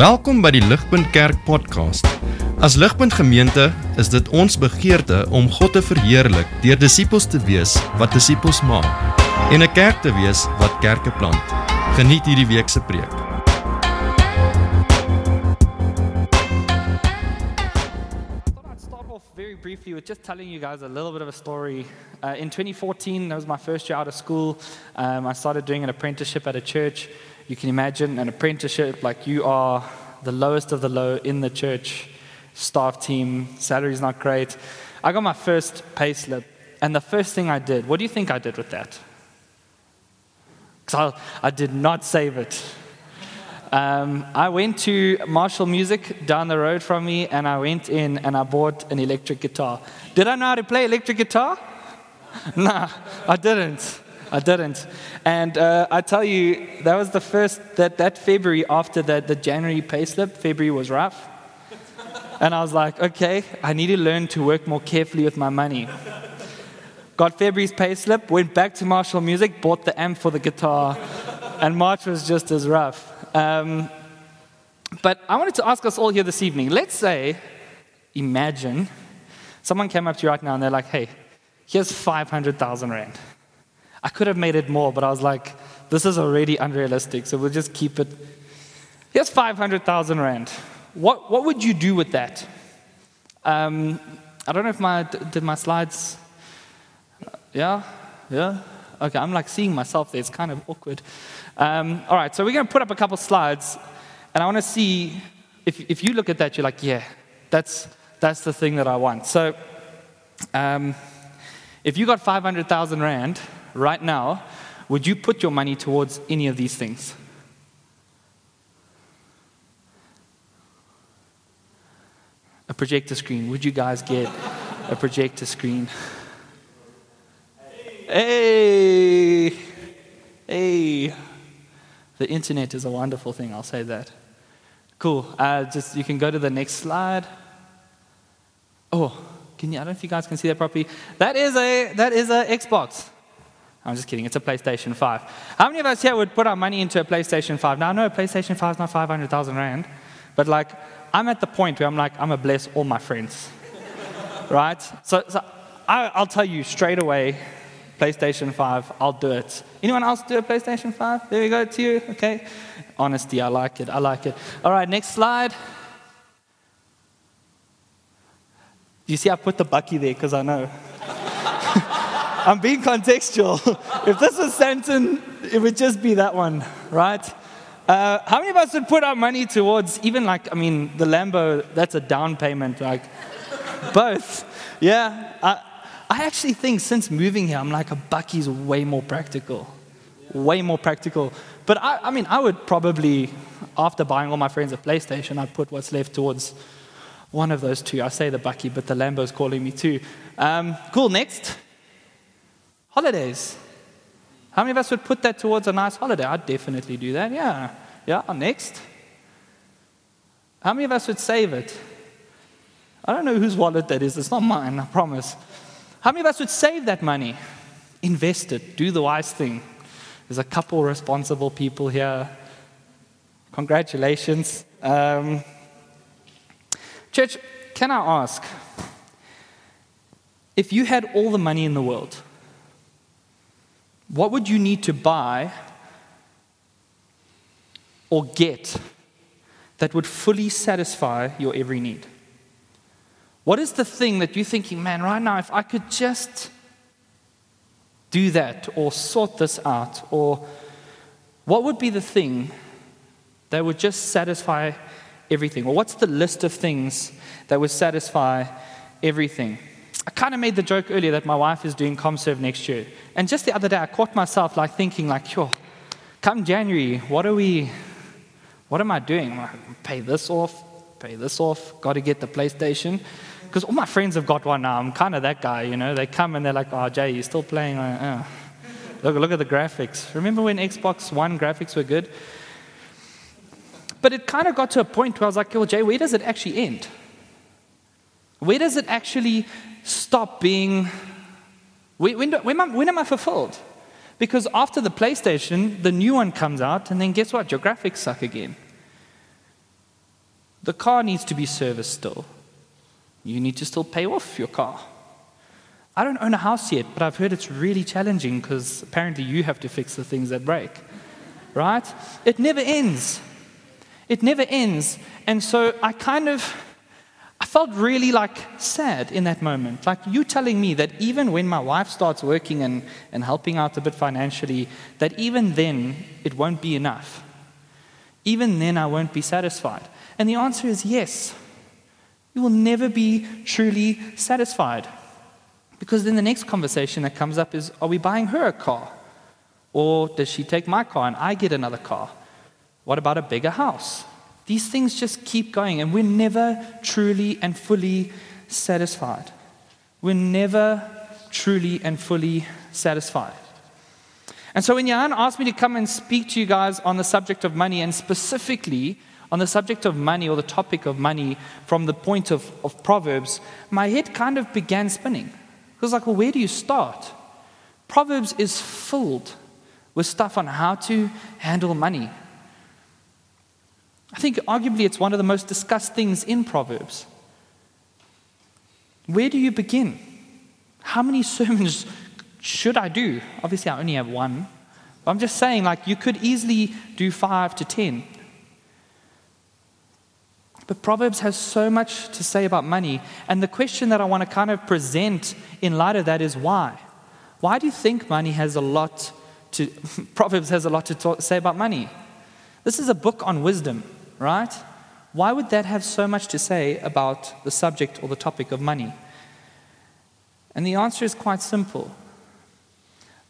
Welkom by die Ligpunt Kerk podcast. As Ligpunt Gemeente is dit ons begeerte om God te verheerlik deur disippels te wees wat disippels maak en 'n kerk te wees wat kerke plant. Geniet hierdie week se preek. I'd start off very briefly with just telling you guys a little bit of a story. Uh, in 2014, that was my first year out of school. Um, I started doing an apprenticeship at a church. You can imagine an apprenticeship like you are the lowest of the low in the church staff team. Salary's not great. I got my first pay slip, and the first thing I did, what do you think I did with that? Because I, I did not save it. Um, I went to Marshall Music down the road from me, and I went in and I bought an electric guitar. Did I know how to play electric guitar? nah, I didn't. I didn't. And uh, I tell you, that was the first, that, that February after the, the January payslip, February was rough. And I was like, okay, I need to learn to work more carefully with my money. Got February's payslip, went back to Marshall Music, bought the amp for the guitar, and March was just as rough. Um, but I wanted to ask us all here this evening let's say, imagine, someone came up to you right now and they're like, hey, here's 500,000 Rand. I could have made it more, but I was like, this is already unrealistic, so we'll just keep it. Here's 500,000 Rand. What, what would you do with that? Um, I don't know if my, did my slides, yeah, yeah? Okay, I'm like seeing myself there, it's kind of awkward. Um, all right, so we're going to put up a couple slides, and I want to see if, if you look at that, you're like, yeah, that's, that's the thing that I want. So, um, if you got 500,000 Rand right now, would you put your money towards any of these things? A projector screen. Would you guys get a projector screen? Hey! Hey! The internet is a wonderful thing, I'll say that. Cool. Uh, just you can go to the next slide. Oh, can you, I don't know if you guys can see that properly. That is a that is a Xbox. I'm just kidding. It's a PlayStation 5. How many of us here would put our money into a PlayStation 5? Now, I know a PlayStation 5 is not 500,000 Rand, but like, I'm at the point where I'm like, I'm going to bless all my friends. right? So, so I, I'll tell you straight away PlayStation 5, I'll do it. Anyone else do a PlayStation 5? There we go, to you. Okay. Honesty, I like it. I like it. All right, next slide. You see, I put the Bakkie there because I know. I'm being contextual. if this was Sandton, it would just be that one, right? Uh, how many of us would put our money towards even like, I mean, the Lambo, that's a down payment, like both. Yeah. I, I actually think since moving here, I'm like, a Bakkie's way more practical. Way more practical. But I, I mean, I would probably, after buying all my friends a PlayStation, I'd put what's left towards one of those two. I say the Bakkie, but the Lambo's calling me too. Um, cool, next. Holidays. How many of us would put that towards a nice holiday? I'd definitely do that. Yeah. Yeah. Next. How many of us would save it? I don't know whose wallet that is. It's not mine, I promise. How many of us would save that money? Invest it. Do the wise thing. There's a couple responsible people here. Congratulations. Um, church, can I ask if you had all the money in the world, what would you need to buy or get that would fully satisfy your every need? What is the thing that you're thinking, man, right now, if I could just do that or sort this out, or what would be the thing that would just satisfy everything? Or what's the list of things that would satisfy everything? I kind of made the joke earlier that my wife is doing ComServe next year. And just the other day, I caught myself like thinking, like, yo, come January, what are we, what am I doing? Like, pay this off, pay this off, got to get the PlayStation. Because all my friends have got one now. I'm kind of that guy, you know. They come and they're like, oh, Jay, you're still playing. Uh, uh. Look, look at the graphics. Remember when Xbox One graphics were good? But it kind of got to a point where I was like, well, Jay, where does it actually end? Where does it actually stop being. When, when, am, when am I fulfilled? Because after the PlayStation, the new one comes out, and then guess what? Your graphics suck again. The car needs to be serviced still. You need to still pay off your car. I don't own a house yet, but I've heard it's really challenging because apparently you have to fix the things that break. Right? It never ends. It never ends. And so I kind of felt really like sad in that moment. Like you telling me that even when my wife starts working and, and helping out a bit financially, that even then it won't be enough. Even then I won't be satisfied. And the answer is yes. You will never be truly satisfied. Because then the next conversation that comes up is are we buying her a car? Or does she take my car and I get another car? What about a bigger house? These things just keep going, and we're never truly and fully satisfied. We're never truly and fully satisfied. And so when Jan asked me to come and speak to you guys on the subject of money, and specifically on the subject of money or the topic of money from the point of, of Proverbs, my head kind of began spinning. It was like, well, where do you start? Proverbs is filled with stuff on how to handle money. I think arguably it's one of the most discussed things in Proverbs. Where do you begin? How many sermons should I do? Obviously, I only have one. But I'm just saying, like, you could easily do five to ten. But Proverbs has so much to say about money. And the question that I want to kind of present in light of that is why? Why do you think money has a lot to, Proverbs has a lot to talk, say about money? This is a book on wisdom, right? Why would that have so much to say about the subject or the topic of money? And the answer is quite simple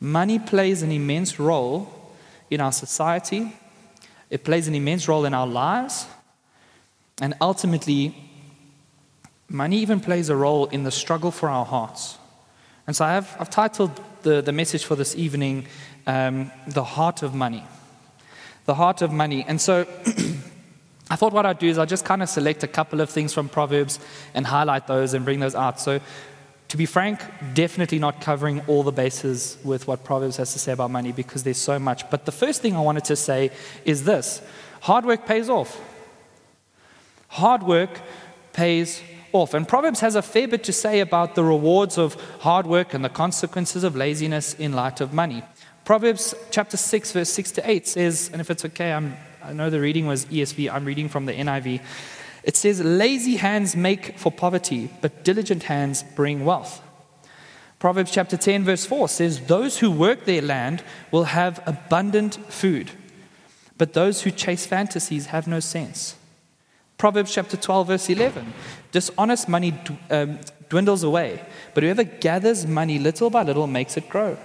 money plays an immense role in our society, it plays an immense role in our lives, and ultimately, money even plays a role in the struggle for our hearts. And so I have, I've titled the, the message for this evening, um, The Heart of Money. The Heart of Money. And so I thought what I'd do is I'll just kind of select a couple of things from Proverbs and highlight those and bring those out. So, to be frank, definitely not covering all the bases with what Proverbs has to say about money because there's so much. But the first thing I wanted to say is this hard work pays off. Hard work pays off. And Proverbs has a fair bit to say about the rewards of hard work and the consequences of laziness in light of money. Proverbs chapter 6, verse 6 to 8 says, and if it's okay, I'm, I know the reading was ESV, I'm reading from the NIV. It says, Lazy hands make for poverty, but diligent hands bring wealth. Proverbs chapter 10, verse 4 says, Those who work their land will have abundant food, but those who chase fantasies have no sense. Proverbs chapter 12, verse 11 Dishonest money um, dwindles away, but whoever gathers money little by little makes it grow.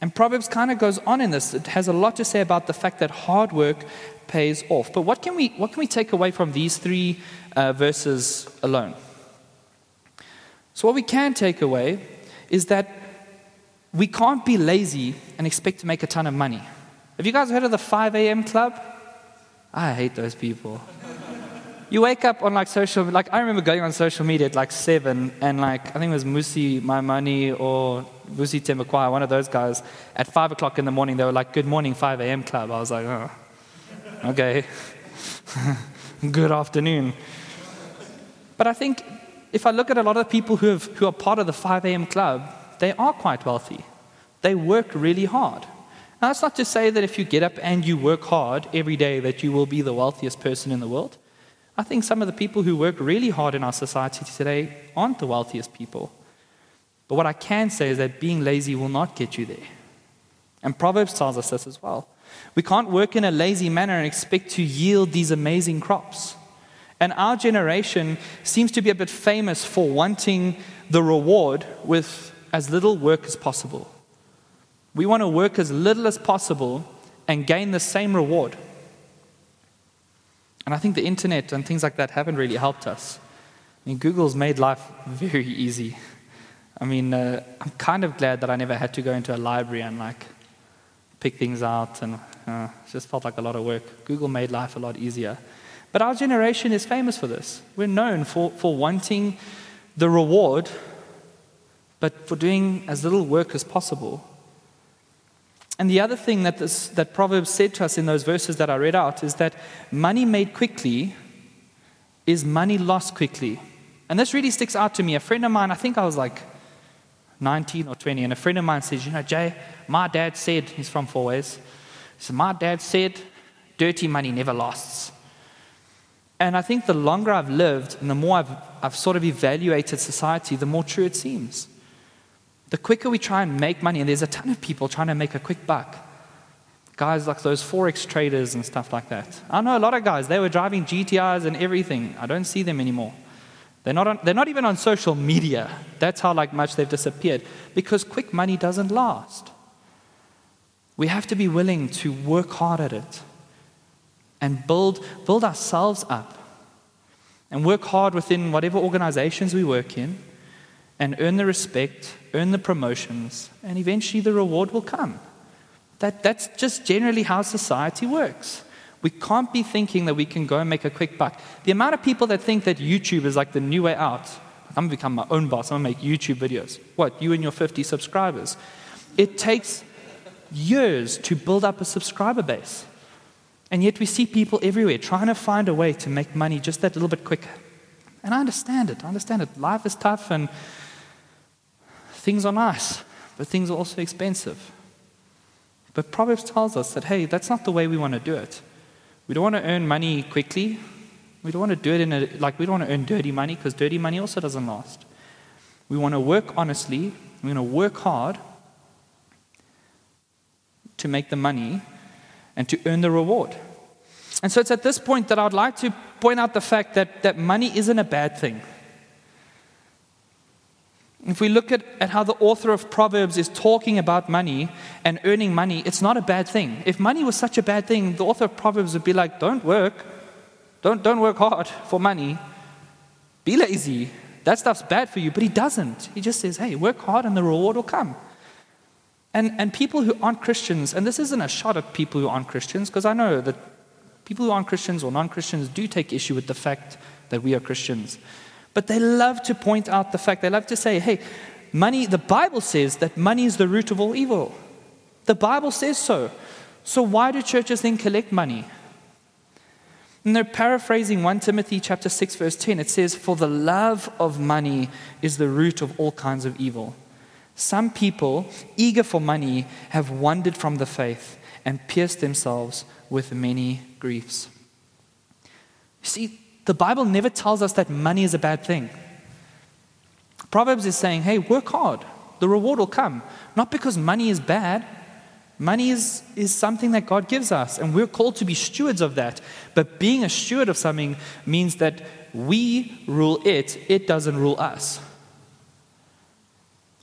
And Proverbs kind of goes on in this. It has a lot to say about the fact that hard work pays off. But what can we, what can we take away from these three uh, verses alone? So, what we can take away is that we can't be lazy and expect to make a ton of money. Have you guys heard of the 5 a.m. club? I hate those people. You wake up on like social, like I remember going on social media at like seven, and like I think it was Musi My Money or Musi Temakwai, one of those guys. At five o'clock in the morning, they were like, "Good morning, 5 a.m. club." I was like, "Oh, okay, good afternoon." But I think if I look at a lot of people who, have, who are part of the 5 a.m. club, they are quite wealthy. They work really hard. Now, that's not to say that if you get up and you work hard every day that you will be the wealthiest person in the world. I think some of the people who work really hard in our society today aren't the wealthiest people. But what I can say is that being lazy will not get you there. And Proverbs tells us this as well. We can't work in a lazy manner and expect to yield these amazing crops. And our generation seems to be a bit famous for wanting the reward with as little work as possible. We want to work as little as possible and gain the same reward. And I think the internet and things like that haven't really helped us. I mean, Google's made life very easy. I mean, uh, I'm kind of glad that I never had to go into a library and like pick things out, and uh, just felt like a lot of work. Google made life a lot easier. But our generation is famous for this. We're known for, for wanting the reward, but for doing as little work as possible. And the other thing that, this, that Proverbs said to us in those verses that I read out is that money made quickly is money lost quickly. And this really sticks out to me. A friend of mine, I think I was like 19 or 20, and a friend of mine says, You know, Jay, my dad said, he's from Fourways, he said, My dad said, dirty money never lasts. And I think the longer I've lived and the more I've, I've sort of evaluated society, the more true it seems. The quicker we try and make money, and there's a ton of people trying to make a quick buck. Guys like those Forex traders and stuff like that. I know a lot of guys, they were driving GTIs and everything. I don't see them anymore. They're not, on, they're not even on social media. That's how like much they've disappeared. Because quick money doesn't last. We have to be willing to work hard at it and build, build ourselves up and work hard within whatever organizations we work in and earn the respect, earn the promotions, and eventually the reward will come. That, that's just generally how society works. We can't be thinking that we can go and make a quick buck. The amount of people that think that YouTube is like the new way out. I'm gonna become my own boss. I'm gonna make YouTube videos. What? You and your 50 subscribers. It takes years to build up a subscriber base. And yet we see people everywhere trying to find a way to make money just that little bit quicker. And I understand it. I understand it. Life is tough and things are nice, but things are also expensive. But Proverbs tells us that, hey, that's not the way we want to do it. We don't want to earn money quickly. We don't want to do it in a, like, we don't want to earn dirty money because dirty money also doesn't last. We want to work honestly. We want to work hard to make the money and to earn the reward. And so it's at this point that I would like to point out the fact that, that money isn't a bad thing. If we look at, at how the author of Proverbs is talking about money and earning money, it's not a bad thing. If money was such a bad thing, the author of Proverbs would be like, don't work. Don't, don't work hard for money. Be lazy. That stuff's bad for you. But he doesn't. He just says, hey, work hard and the reward will come. And, and people who aren't Christians, and this isn't a shot at people who aren't Christians, because I know that people who aren't Christians or non Christians do take issue with the fact that we are Christians. But they love to point out the fact, they love to say, hey, money, the Bible says that money is the root of all evil. The Bible says so. So why do churches then collect money? And they're paraphrasing 1 Timothy chapter 6 verse 10. It says, "For the love of money is the root of all kinds of evil." Some people, eager for money, have wandered from the faith and pierced themselves with many griefs. See, the Bible never tells us that money is a bad thing. Proverbs is saying, hey, work hard, the reward will come. Not because money is bad. Money is, is something that God gives us, and we're called to be stewards of that. But being a steward of something means that we rule it, it doesn't rule us.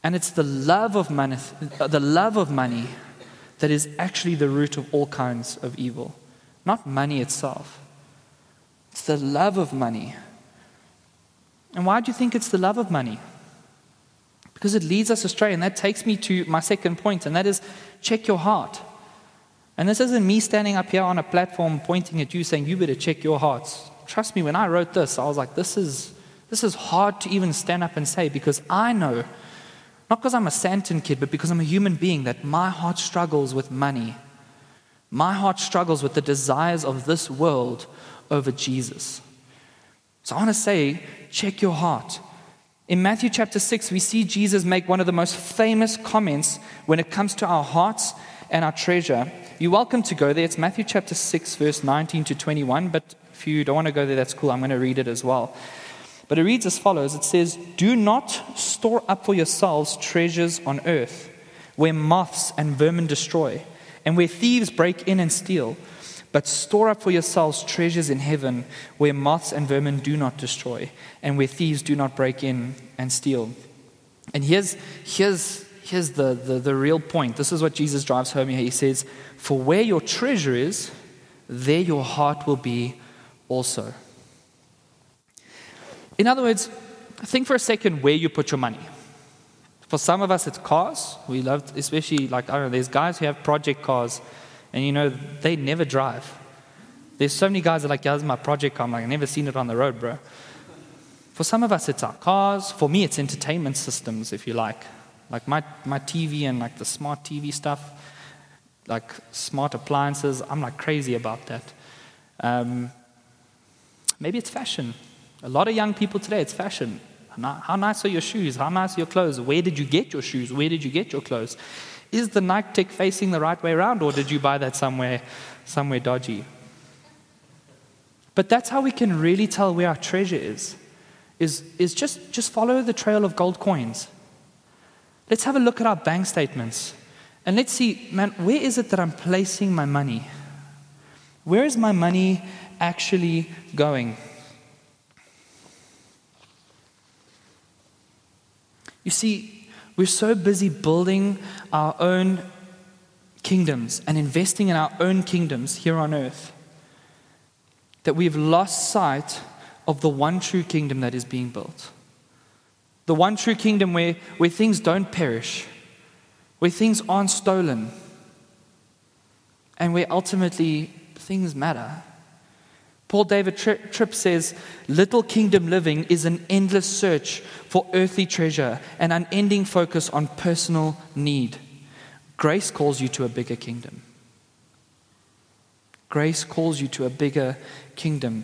And it's the love of money, uh, the love of money that is actually the root of all kinds of evil, not money itself. It's the love of money. And why do you think it's the love of money? Because it leads us astray. And that takes me to my second point, and that is check your heart. And this isn't me standing up here on a platform pointing at you saying, you better check your hearts. Trust me, when I wrote this, I was like, this is, this is hard to even stand up and say because I know not because I'm a Sandton kid, but because I'm a human being, that my heart struggles with money. My heart struggles with the desires of this world over Jesus. So I want to say, check your heart. In Matthew chapter 6, we see Jesus make one of the most famous comments when it comes to our hearts and our treasure. You're welcome to go there. It's Matthew chapter 6, verse 19 to 21. But if you don't want to go there, that's cool. I'm going to read it as well. But it reads as follows It says, Do not store up for yourselves treasures on earth, where moths and vermin destroy, and where thieves break in and steal. But store up for yourselves treasures in heaven, where moths and vermin do not destroy, and where thieves do not break in and steal. And here's, here's, here's the, the, the real point. This is what Jesus drives home here. He says, For where your treasure is, there your heart will be also. In other words, think for a second where you put your money. For some of us, it's cars. We love, especially like, I don't know, there's guys who have project cars, and you know, they never drive. There's so many guys that are like, yeah, this is my project car. I'm like, I've never seen it on the road, bro. For some of us, it's our cars. For me, it's entertainment systems, if you like. Like my, my TV and like the smart TV stuff. like smart appliances. I'm like crazy about that. Um, maybe it's fashion. A lot of young people today, it's fashion. How nice are your shoes? How nice are your clothes? Where did you get your shoes? Where did you get your clothes? Is the Nike tick facing the right way around, or did you buy that somewhere, somewhere dodgy? But that's how we can really tell where our treasure is. Is, is just, just follow the trail of gold coins. Let's have a look at our bank statements. And let's see, man, where is it that I'm placing my money? Where is my money actually going? You see, we're so busy building our own kingdoms and investing in our own kingdoms here on earth that we've lost sight of the one true kingdom that is being built. The one true kingdom where, where things don't perish, where things aren't stolen, and where ultimately things matter. Paul David Tripp says, Little kingdom living is an endless search for earthly treasure, an unending focus on personal need. Grace calls you to a bigger kingdom. Grace calls you to a bigger kingdom.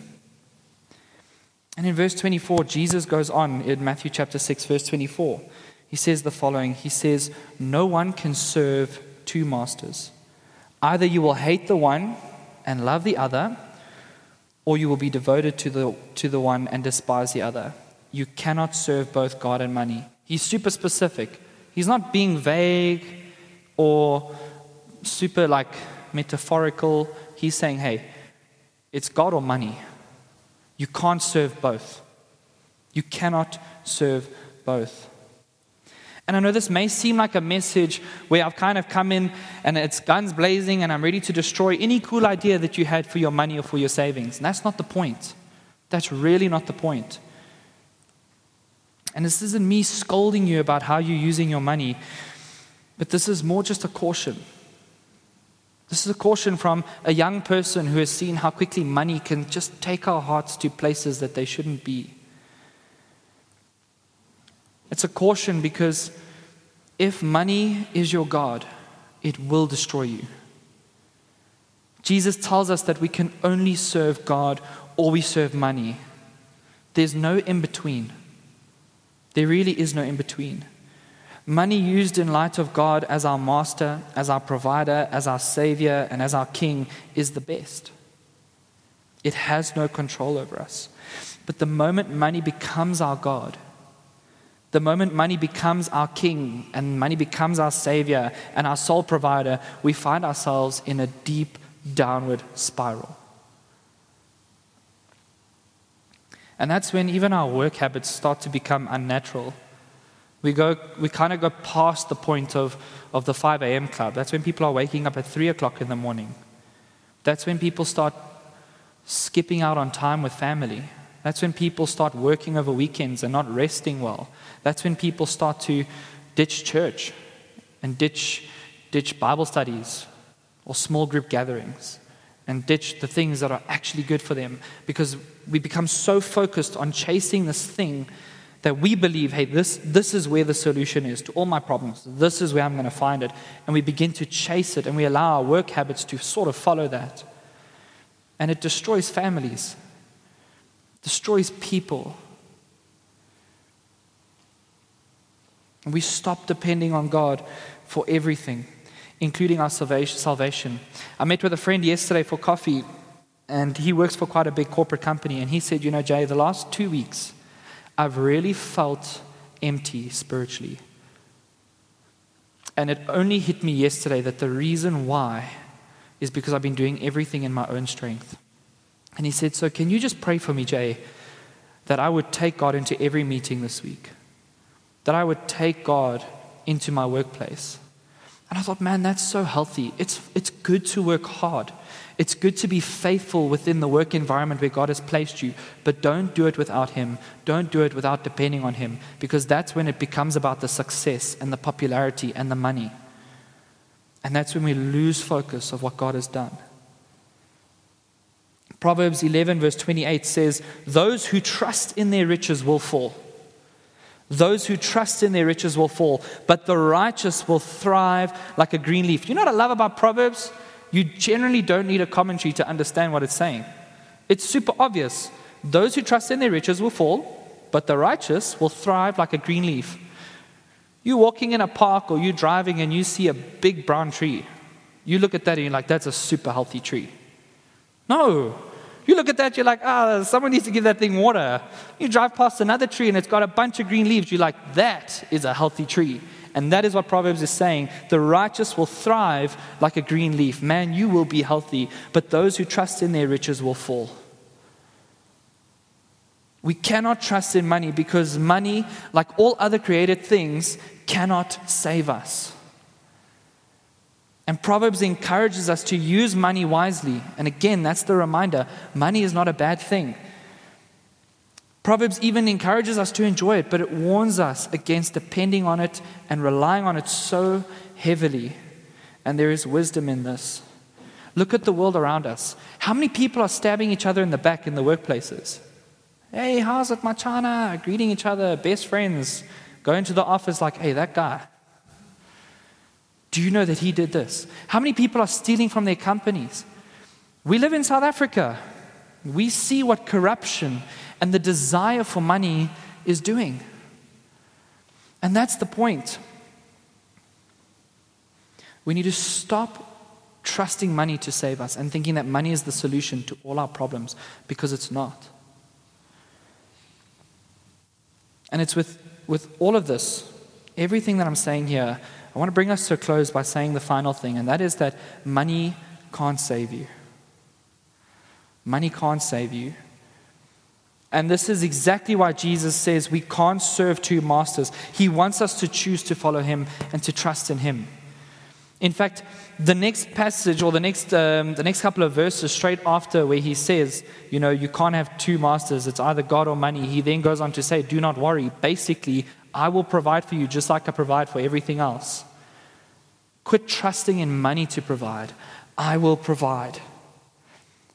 And in verse 24, Jesus goes on in Matthew chapter 6, verse 24. He says the following He says, No one can serve two masters. Either you will hate the one and love the other, or you will be devoted to the, to the one and despise the other. You cannot serve both God and money. He's super specific. He's not being vague or super like metaphorical. He's saying, hey, it's God or money. You can't serve both. You cannot serve both. And I know this may seem like a message where I've kind of come in and it's guns blazing and I'm ready to destroy any cool idea that you had for your money or for your savings. And that's not the point. That's really not the point. And this isn't me scolding you about how you're using your money, but this is more just a caution. This is a caution from a young person who has seen how quickly money can just take our hearts to places that they shouldn't be. It's a caution because if money is your God, it will destroy you. Jesus tells us that we can only serve God or we serve money. There's no in between. There really is no in between. Money used in light of God as our master, as our provider, as our savior, and as our king is the best. It has no control over us. But the moment money becomes our God, the moment money becomes our king and money becomes our savior and our sole provider, we find ourselves in a deep downward spiral. And that's when even our work habits start to become unnatural we, go, we kind of go past the point of, of the 5 a.m. club. That's when people are waking up at 3 o'clock in the morning. That's when people start skipping out on time with family. That's when people start working over weekends and not resting well. That's when people start to ditch church and ditch, ditch Bible studies or small group gatherings and ditch the things that are actually good for them because we become so focused on chasing this thing that we believe, hey, this, this is where the solution is to all my problems. This is where I'm going to find it. And we begin to chase it and we allow our work habits to sort of follow that. And it destroys families, destroys people. And we stop depending on God for everything, including our salvation. I met with a friend yesterday for coffee, and he works for quite a big corporate company. And he said, You know, Jay, the last two weeks, I've really felt empty spiritually. And it only hit me yesterday that the reason why is because I've been doing everything in my own strength. And he said, So can you just pray for me, Jay, that I would take God into every meeting this week? That I would take God into my workplace. And I thought, man, that's so healthy. It's, it's good to work hard. It's good to be faithful within the work environment where God has placed you, but don't do it without Him. Don't do it without depending on Him, because that's when it becomes about the success and the popularity and the money. And that's when we lose focus of what God has done. Proverbs 11, verse 28 says, Those who trust in their riches will fall. Those who trust in their riches will fall, but the righteous will thrive like a green leaf. You know what I love about Proverbs? You generally don't need a commentary to understand what it's saying. It's super obvious. Those who trust in their riches will fall, but the righteous will thrive like a green leaf. You're walking in a park or you're driving and you see a big brown tree. You look at that and you're like, that's a super healthy tree. No, you look at that, you're like, ah, oh, someone needs to give that thing water. You drive past another tree and it's got a bunch of green leaves. You're like, that is a healthy tree. And that is what Proverbs is saying. The righteous will thrive like a green leaf. Man, you will be healthy, but those who trust in their riches will fall. We cannot trust in money because money, like all other created things, cannot save us. And Proverbs encourages us to use money wisely. And again, that's the reminder money is not a bad thing. Proverbs even encourages us to enjoy it, but it warns us against depending on it and relying on it so heavily. And there is wisdom in this. Look at the world around us. How many people are stabbing each other in the back in the workplaces? Hey, how's it, Machana? Greeting each other, best friends. Going to the office like, hey, that guy. Do you know that he did this? How many people are stealing from their companies? We live in South Africa. We see what corruption and the desire for money is doing. And that's the point. We need to stop trusting money to save us and thinking that money is the solution to all our problems because it's not. And it's with, with all of this, everything that I'm saying here, I want to bring us to a close by saying the final thing, and that is that money can't save you. Money can't save you. And this is exactly why Jesus says we can't serve two masters. He wants us to choose to follow him and to trust in him. In fact, the next passage or the next, um, the next couple of verses straight after where he says, you know, you can't have two masters, it's either God or money, he then goes on to say, do not worry. Basically, I will provide for you just like I provide for everything else. Quit trusting in money to provide. I will provide.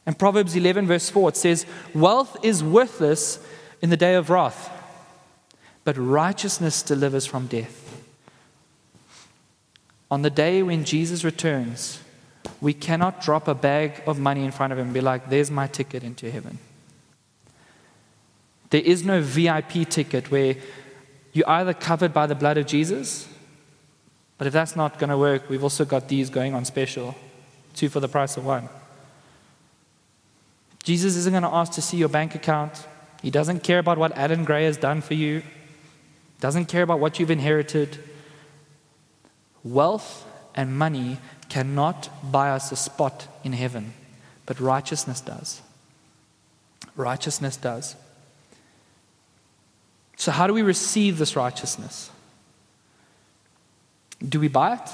And Proverbs 11, verse 4, it says, Wealth is worthless in the day of wrath, but righteousness delivers from death. On the day when Jesus returns, we cannot drop a bag of money in front of him and be like, There's my ticket into heaven. There is no VIP ticket where you're either covered by the blood of Jesus, but if that's not going to work, we've also got these going on special two for the price of one. Jesus isn't going to ask to see your bank account. He doesn't care about what Adam Gray has done for you, doesn't care about what you've inherited. Wealth and money cannot buy us a spot in heaven, but righteousness does. Righteousness does. So, how do we receive this righteousness? Do we buy it?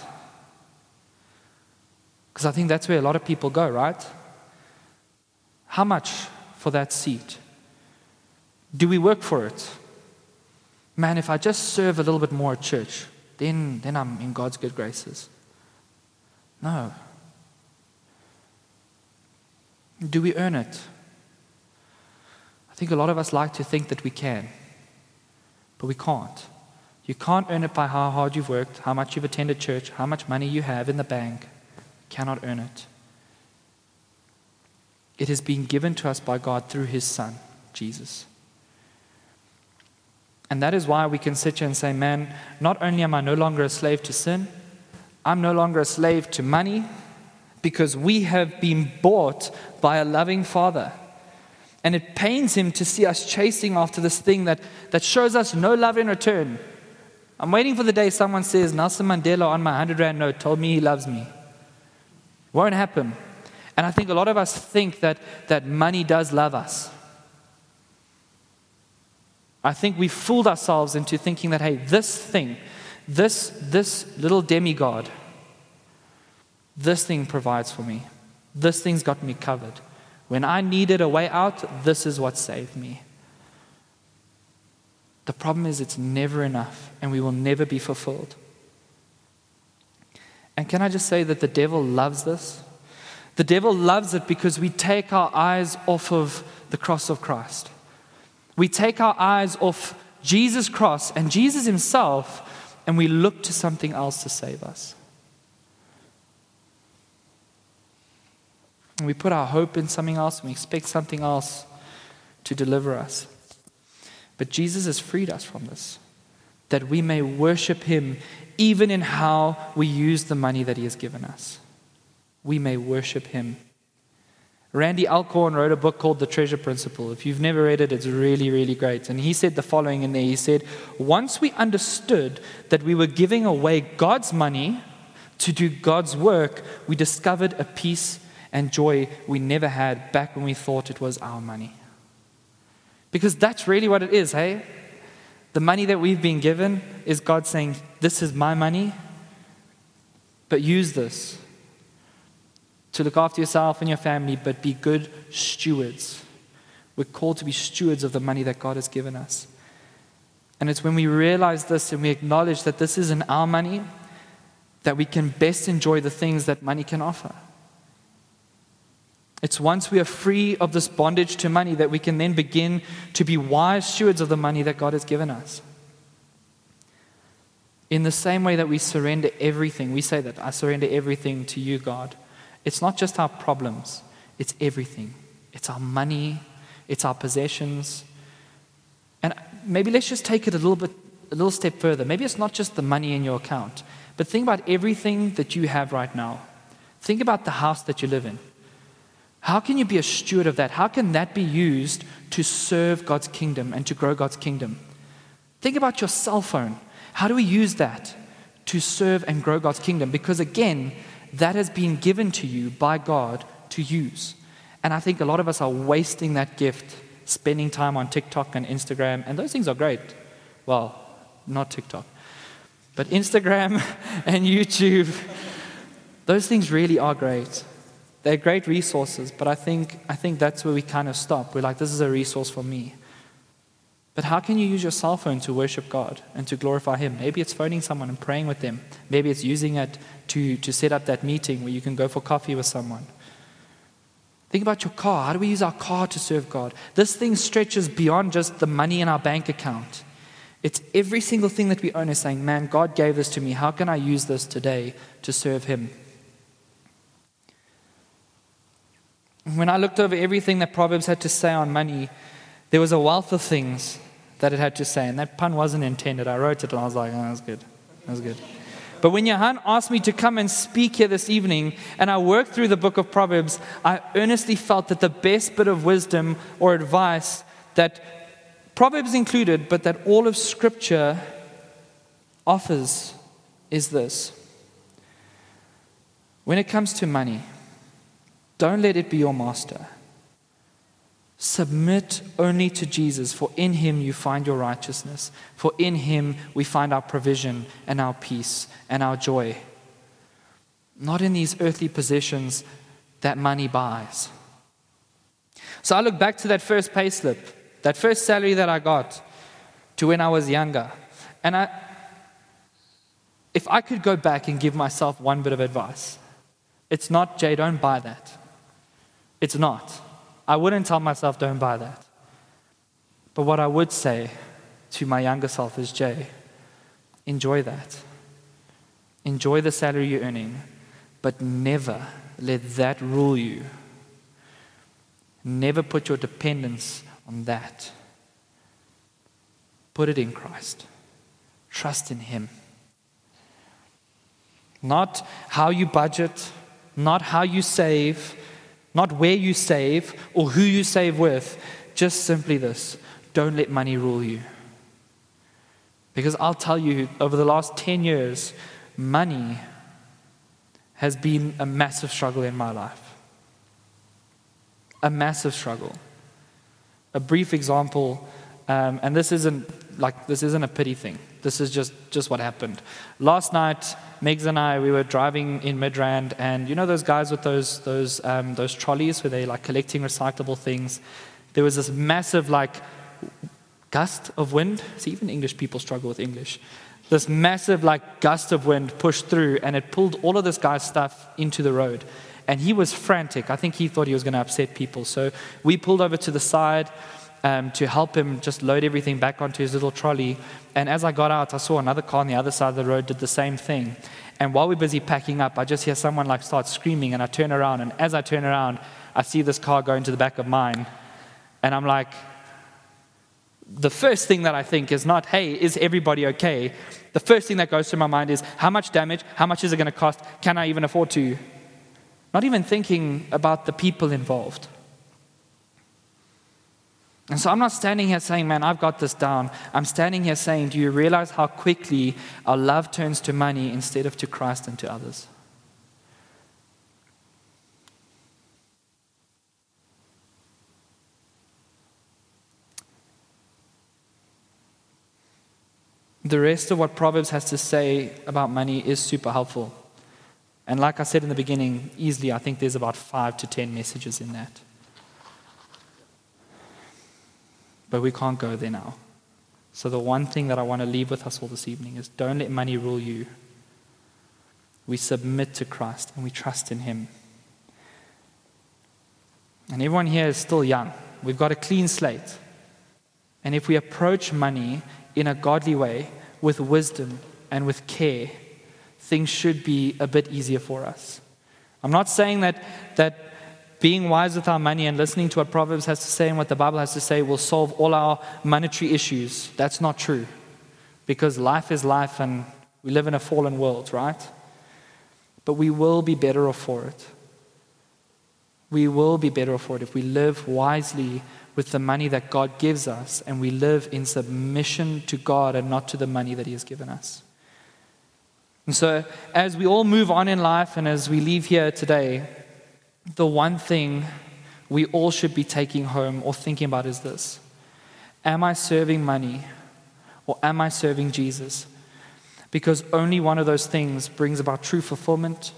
Because I think that's where a lot of people go, right? How much for that seat? Do we work for it? Man, if I just serve a little bit more at church, then, then I'm in God's good graces. No. Do we earn it? I think a lot of us like to think that we can. But we can't. You can't earn it by how hard you've worked, how much you've attended church, how much money you have in the bank. You cannot earn it. It has been given to us by God through His Son, Jesus. And that is why we can sit here and say, man, not only am I no longer a slave to sin, I'm no longer a slave to money because we have been bought by a loving Father. And it pains him to see us chasing after this thing that, that shows us no love in return. I'm waiting for the day someone says, Nelson Mandela on my 100 Rand note told me he loves me. Won't happen. And I think a lot of us think that, that money does love us. I think we fooled ourselves into thinking that, hey, this thing, this, this little demigod, this thing provides for me. This thing's got me covered. When I needed a way out, this is what saved me. The problem is, it's never enough, and we will never be fulfilled. And can I just say that the devil loves this? The devil loves it because we take our eyes off of the cross of Christ. We take our eyes off Jesus' cross and Jesus himself, and we look to something else to save us. And we put our hope in something else and we expect something else to deliver us. But Jesus has freed us from this, that we may worship him even in how we use the money that he has given us. We may worship him. Randy Alcorn wrote a book called The Treasure Principle. If you've never read it, it's really, really great. And he said the following in there He said, Once we understood that we were giving away God's money to do God's work, we discovered a peace and joy we never had back when we thought it was our money. Because that's really what it is, hey? The money that we've been given is God saying, This is my money, but use this to look after yourself and your family, but be good stewards. We're called to be stewards of the money that God has given us. And it's when we realize this and we acknowledge that this isn't our money that we can best enjoy the things that money can offer. It's once we are free of this bondage to money that we can then begin to be wise stewards of the money that God has given us. In the same way that we surrender everything, we say that I surrender everything to you, God. It's not just our problems, it's everything. It's our money, it's our possessions. And maybe let's just take it a little bit, a little step further. Maybe it's not just the money in your account, but think about everything that you have right now. Think about the house that you live in. How can you be a steward of that? How can that be used to serve God's kingdom and to grow God's kingdom? Think about your cell phone. How do we use that to serve and grow God's kingdom? Because again, that has been given to you by God to use. And I think a lot of us are wasting that gift, spending time on TikTok and Instagram, and those things are great. Well, not TikTok, but Instagram and YouTube, those things really are great. They're great resources, but I think, I think that's where we kind of stop. We're like, this is a resource for me. But how can you use your cell phone to worship God and to glorify Him? Maybe it's phoning someone and praying with them. Maybe it's using it to, to set up that meeting where you can go for coffee with someone. Think about your car. How do we use our car to serve God? This thing stretches beyond just the money in our bank account. It's every single thing that we own is saying, Man, God gave this to me. How can I use this today to serve Him? When I looked over everything that Proverbs had to say on money, there was a wealth of things that it had to say. And that pun wasn't intended. I wrote it and I was like, oh, that's good. That's good. But when Johan asked me to come and speak here this evening, and I worked through the book of Proverbs, I earnestly felt that the best bit of wisdom or advice that Proverbs included, but that all of Scripture offers is this. When it comes to money, don't let it be your master. Submit only to Jesus, for in him you find your righteousness. For in him we find our provision and our peace and our joy. Not in these earthly possessions that money buys. So I look back to that first pay slip, that first salary that I got, to when I was younger. And I, if I could go back and give myself one bit of advice, it's not, Jay, don't buy that. It's not. I wouldn't tell myself, don't buy that. But what I would say to my younger self is, Jay, enjoy that. Enjoy the salary you're earning, but never let that rule you. Never put your dependence on that. Put it in Christ. Trust in Him. Not how you budget, not how you save, not where you save or who you save with, just simply this don't let money rule you. Because I'll tell you, over the last 10 years, money has been a massive struggle in my life. A massive struggle. A brief example, um, and this isn't like this isn't a pity thing. This is just, just what happened. Last night, Megs and I, we were driving in Midrand, and you know those guys with those, those, um, those trolleys where they're like collecting recyclable things? There was this massive, like, gust of wind. See, even English people struggle with English. This massive, like, gust of wind pushed through, and it pulled all of this guy's stuff into the road. And he was frantic. I think he thought he was going to upset people. So we pulled over to the side um, to help him just load everything back onto his little trolley. And as I got out, I saw another car on the other side of the road did the same thing. And while we're busy packing up, I just hear someone like start screaming, and I turn around. And as I turn around, I see this car go into the back of mine. And I'm like, the first thing that I think is not, hey, is everybody okay? The first thing that goes through my mind is, how much damage? How much is it going to cost? Can I even afford to? Not even thinking about the people involved. And so I'm not standing here saying, man, I've got this down. I'm standing here saying, do you realize how quickly our love turns to money instead of to Christ and to others? The rest of what Proverbs has to say about money is super helpful. And like I said in the beginning, easily, I think there's about five to ten messages in that. But we can't go there now. So, the one thing that I want to leave with us all this evening is don't let money rule you. We submit to Christ and we trust in Him. And everyone here is still young. We've got a clean slate. And if we approach money in a godly way, with wisdom and with care, things should be a bit easier for us. I'm not saying that, that being wise with our money and listening to what Proverbs has to say and what the Bible has to say will solve all our monetary issues. That's not true. Because life is life and we live in a fallen world, right? But we will be better off for it. We will be better off for it if we live wisely with the money that God gives us and we live in submission to God and not to the money that He has given us. And so, as we all move on in life and as we leave here today, the one thing we all should be taking home or thinking about is this Am I serving money or am I serving Jesus? Because only one of those things brings about true fulfillment,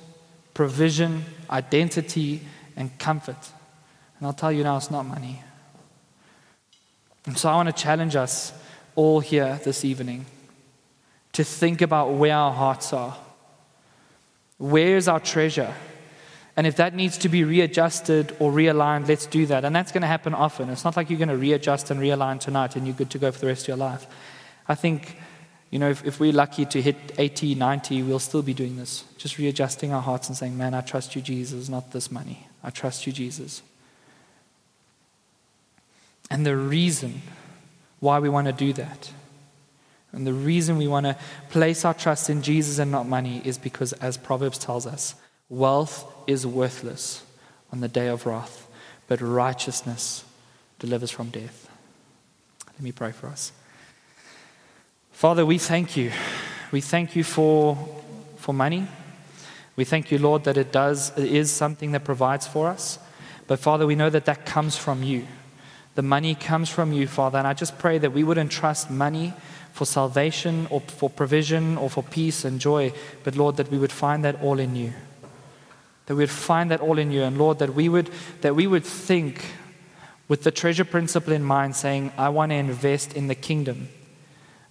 provision, identity, and comfort. And I'll tell you now, it's not money. And so I want to challenge us all here this evening to think about where our hearts are. Where is our treasure? And if that needs to be readjusted or realigned, let's do that. And that's going to happen often. It's not like you're going to readjust and realign tonight and you're good to go for the rest of your life. I think, you know, if, if we're lucky to hit 80, 90, we'll still be doing this. Just readjusting our hearts and saying, man, I trust you, Jesus, not this money. I trust you, Jesus. And the reason why we want to do that, and the reason we want to place our trust in Jesus and not money, is because, as Proverbs tells us, Wealth is worthless on the day of wrath, but righteousness delivers from death. Let me pray for us. Father, we thank you. We thank you for, for money. We thank you, Lord, that it does it is something that provides for us. But Father, we know that that comes from you. The money comes from you, Father. And I just pray that we wouldn't trust money for salvation or for provision or for peace and joy, but Lord, that we would find that all in you. That we would find that all in you. And Lord, that we would, that we would think with the treasure principle in mind, saying, I want to invest in the kingdom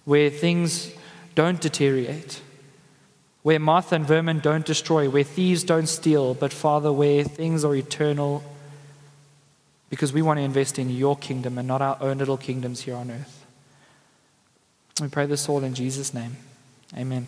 where things don't deteriorate, where moth and vermin don't destroy, where thieves don't steal, but Father, where things are eternal because we want to invest in your kingdom and not our own little kingdoms here on earth. We pray this all in Jesus' name. Amen.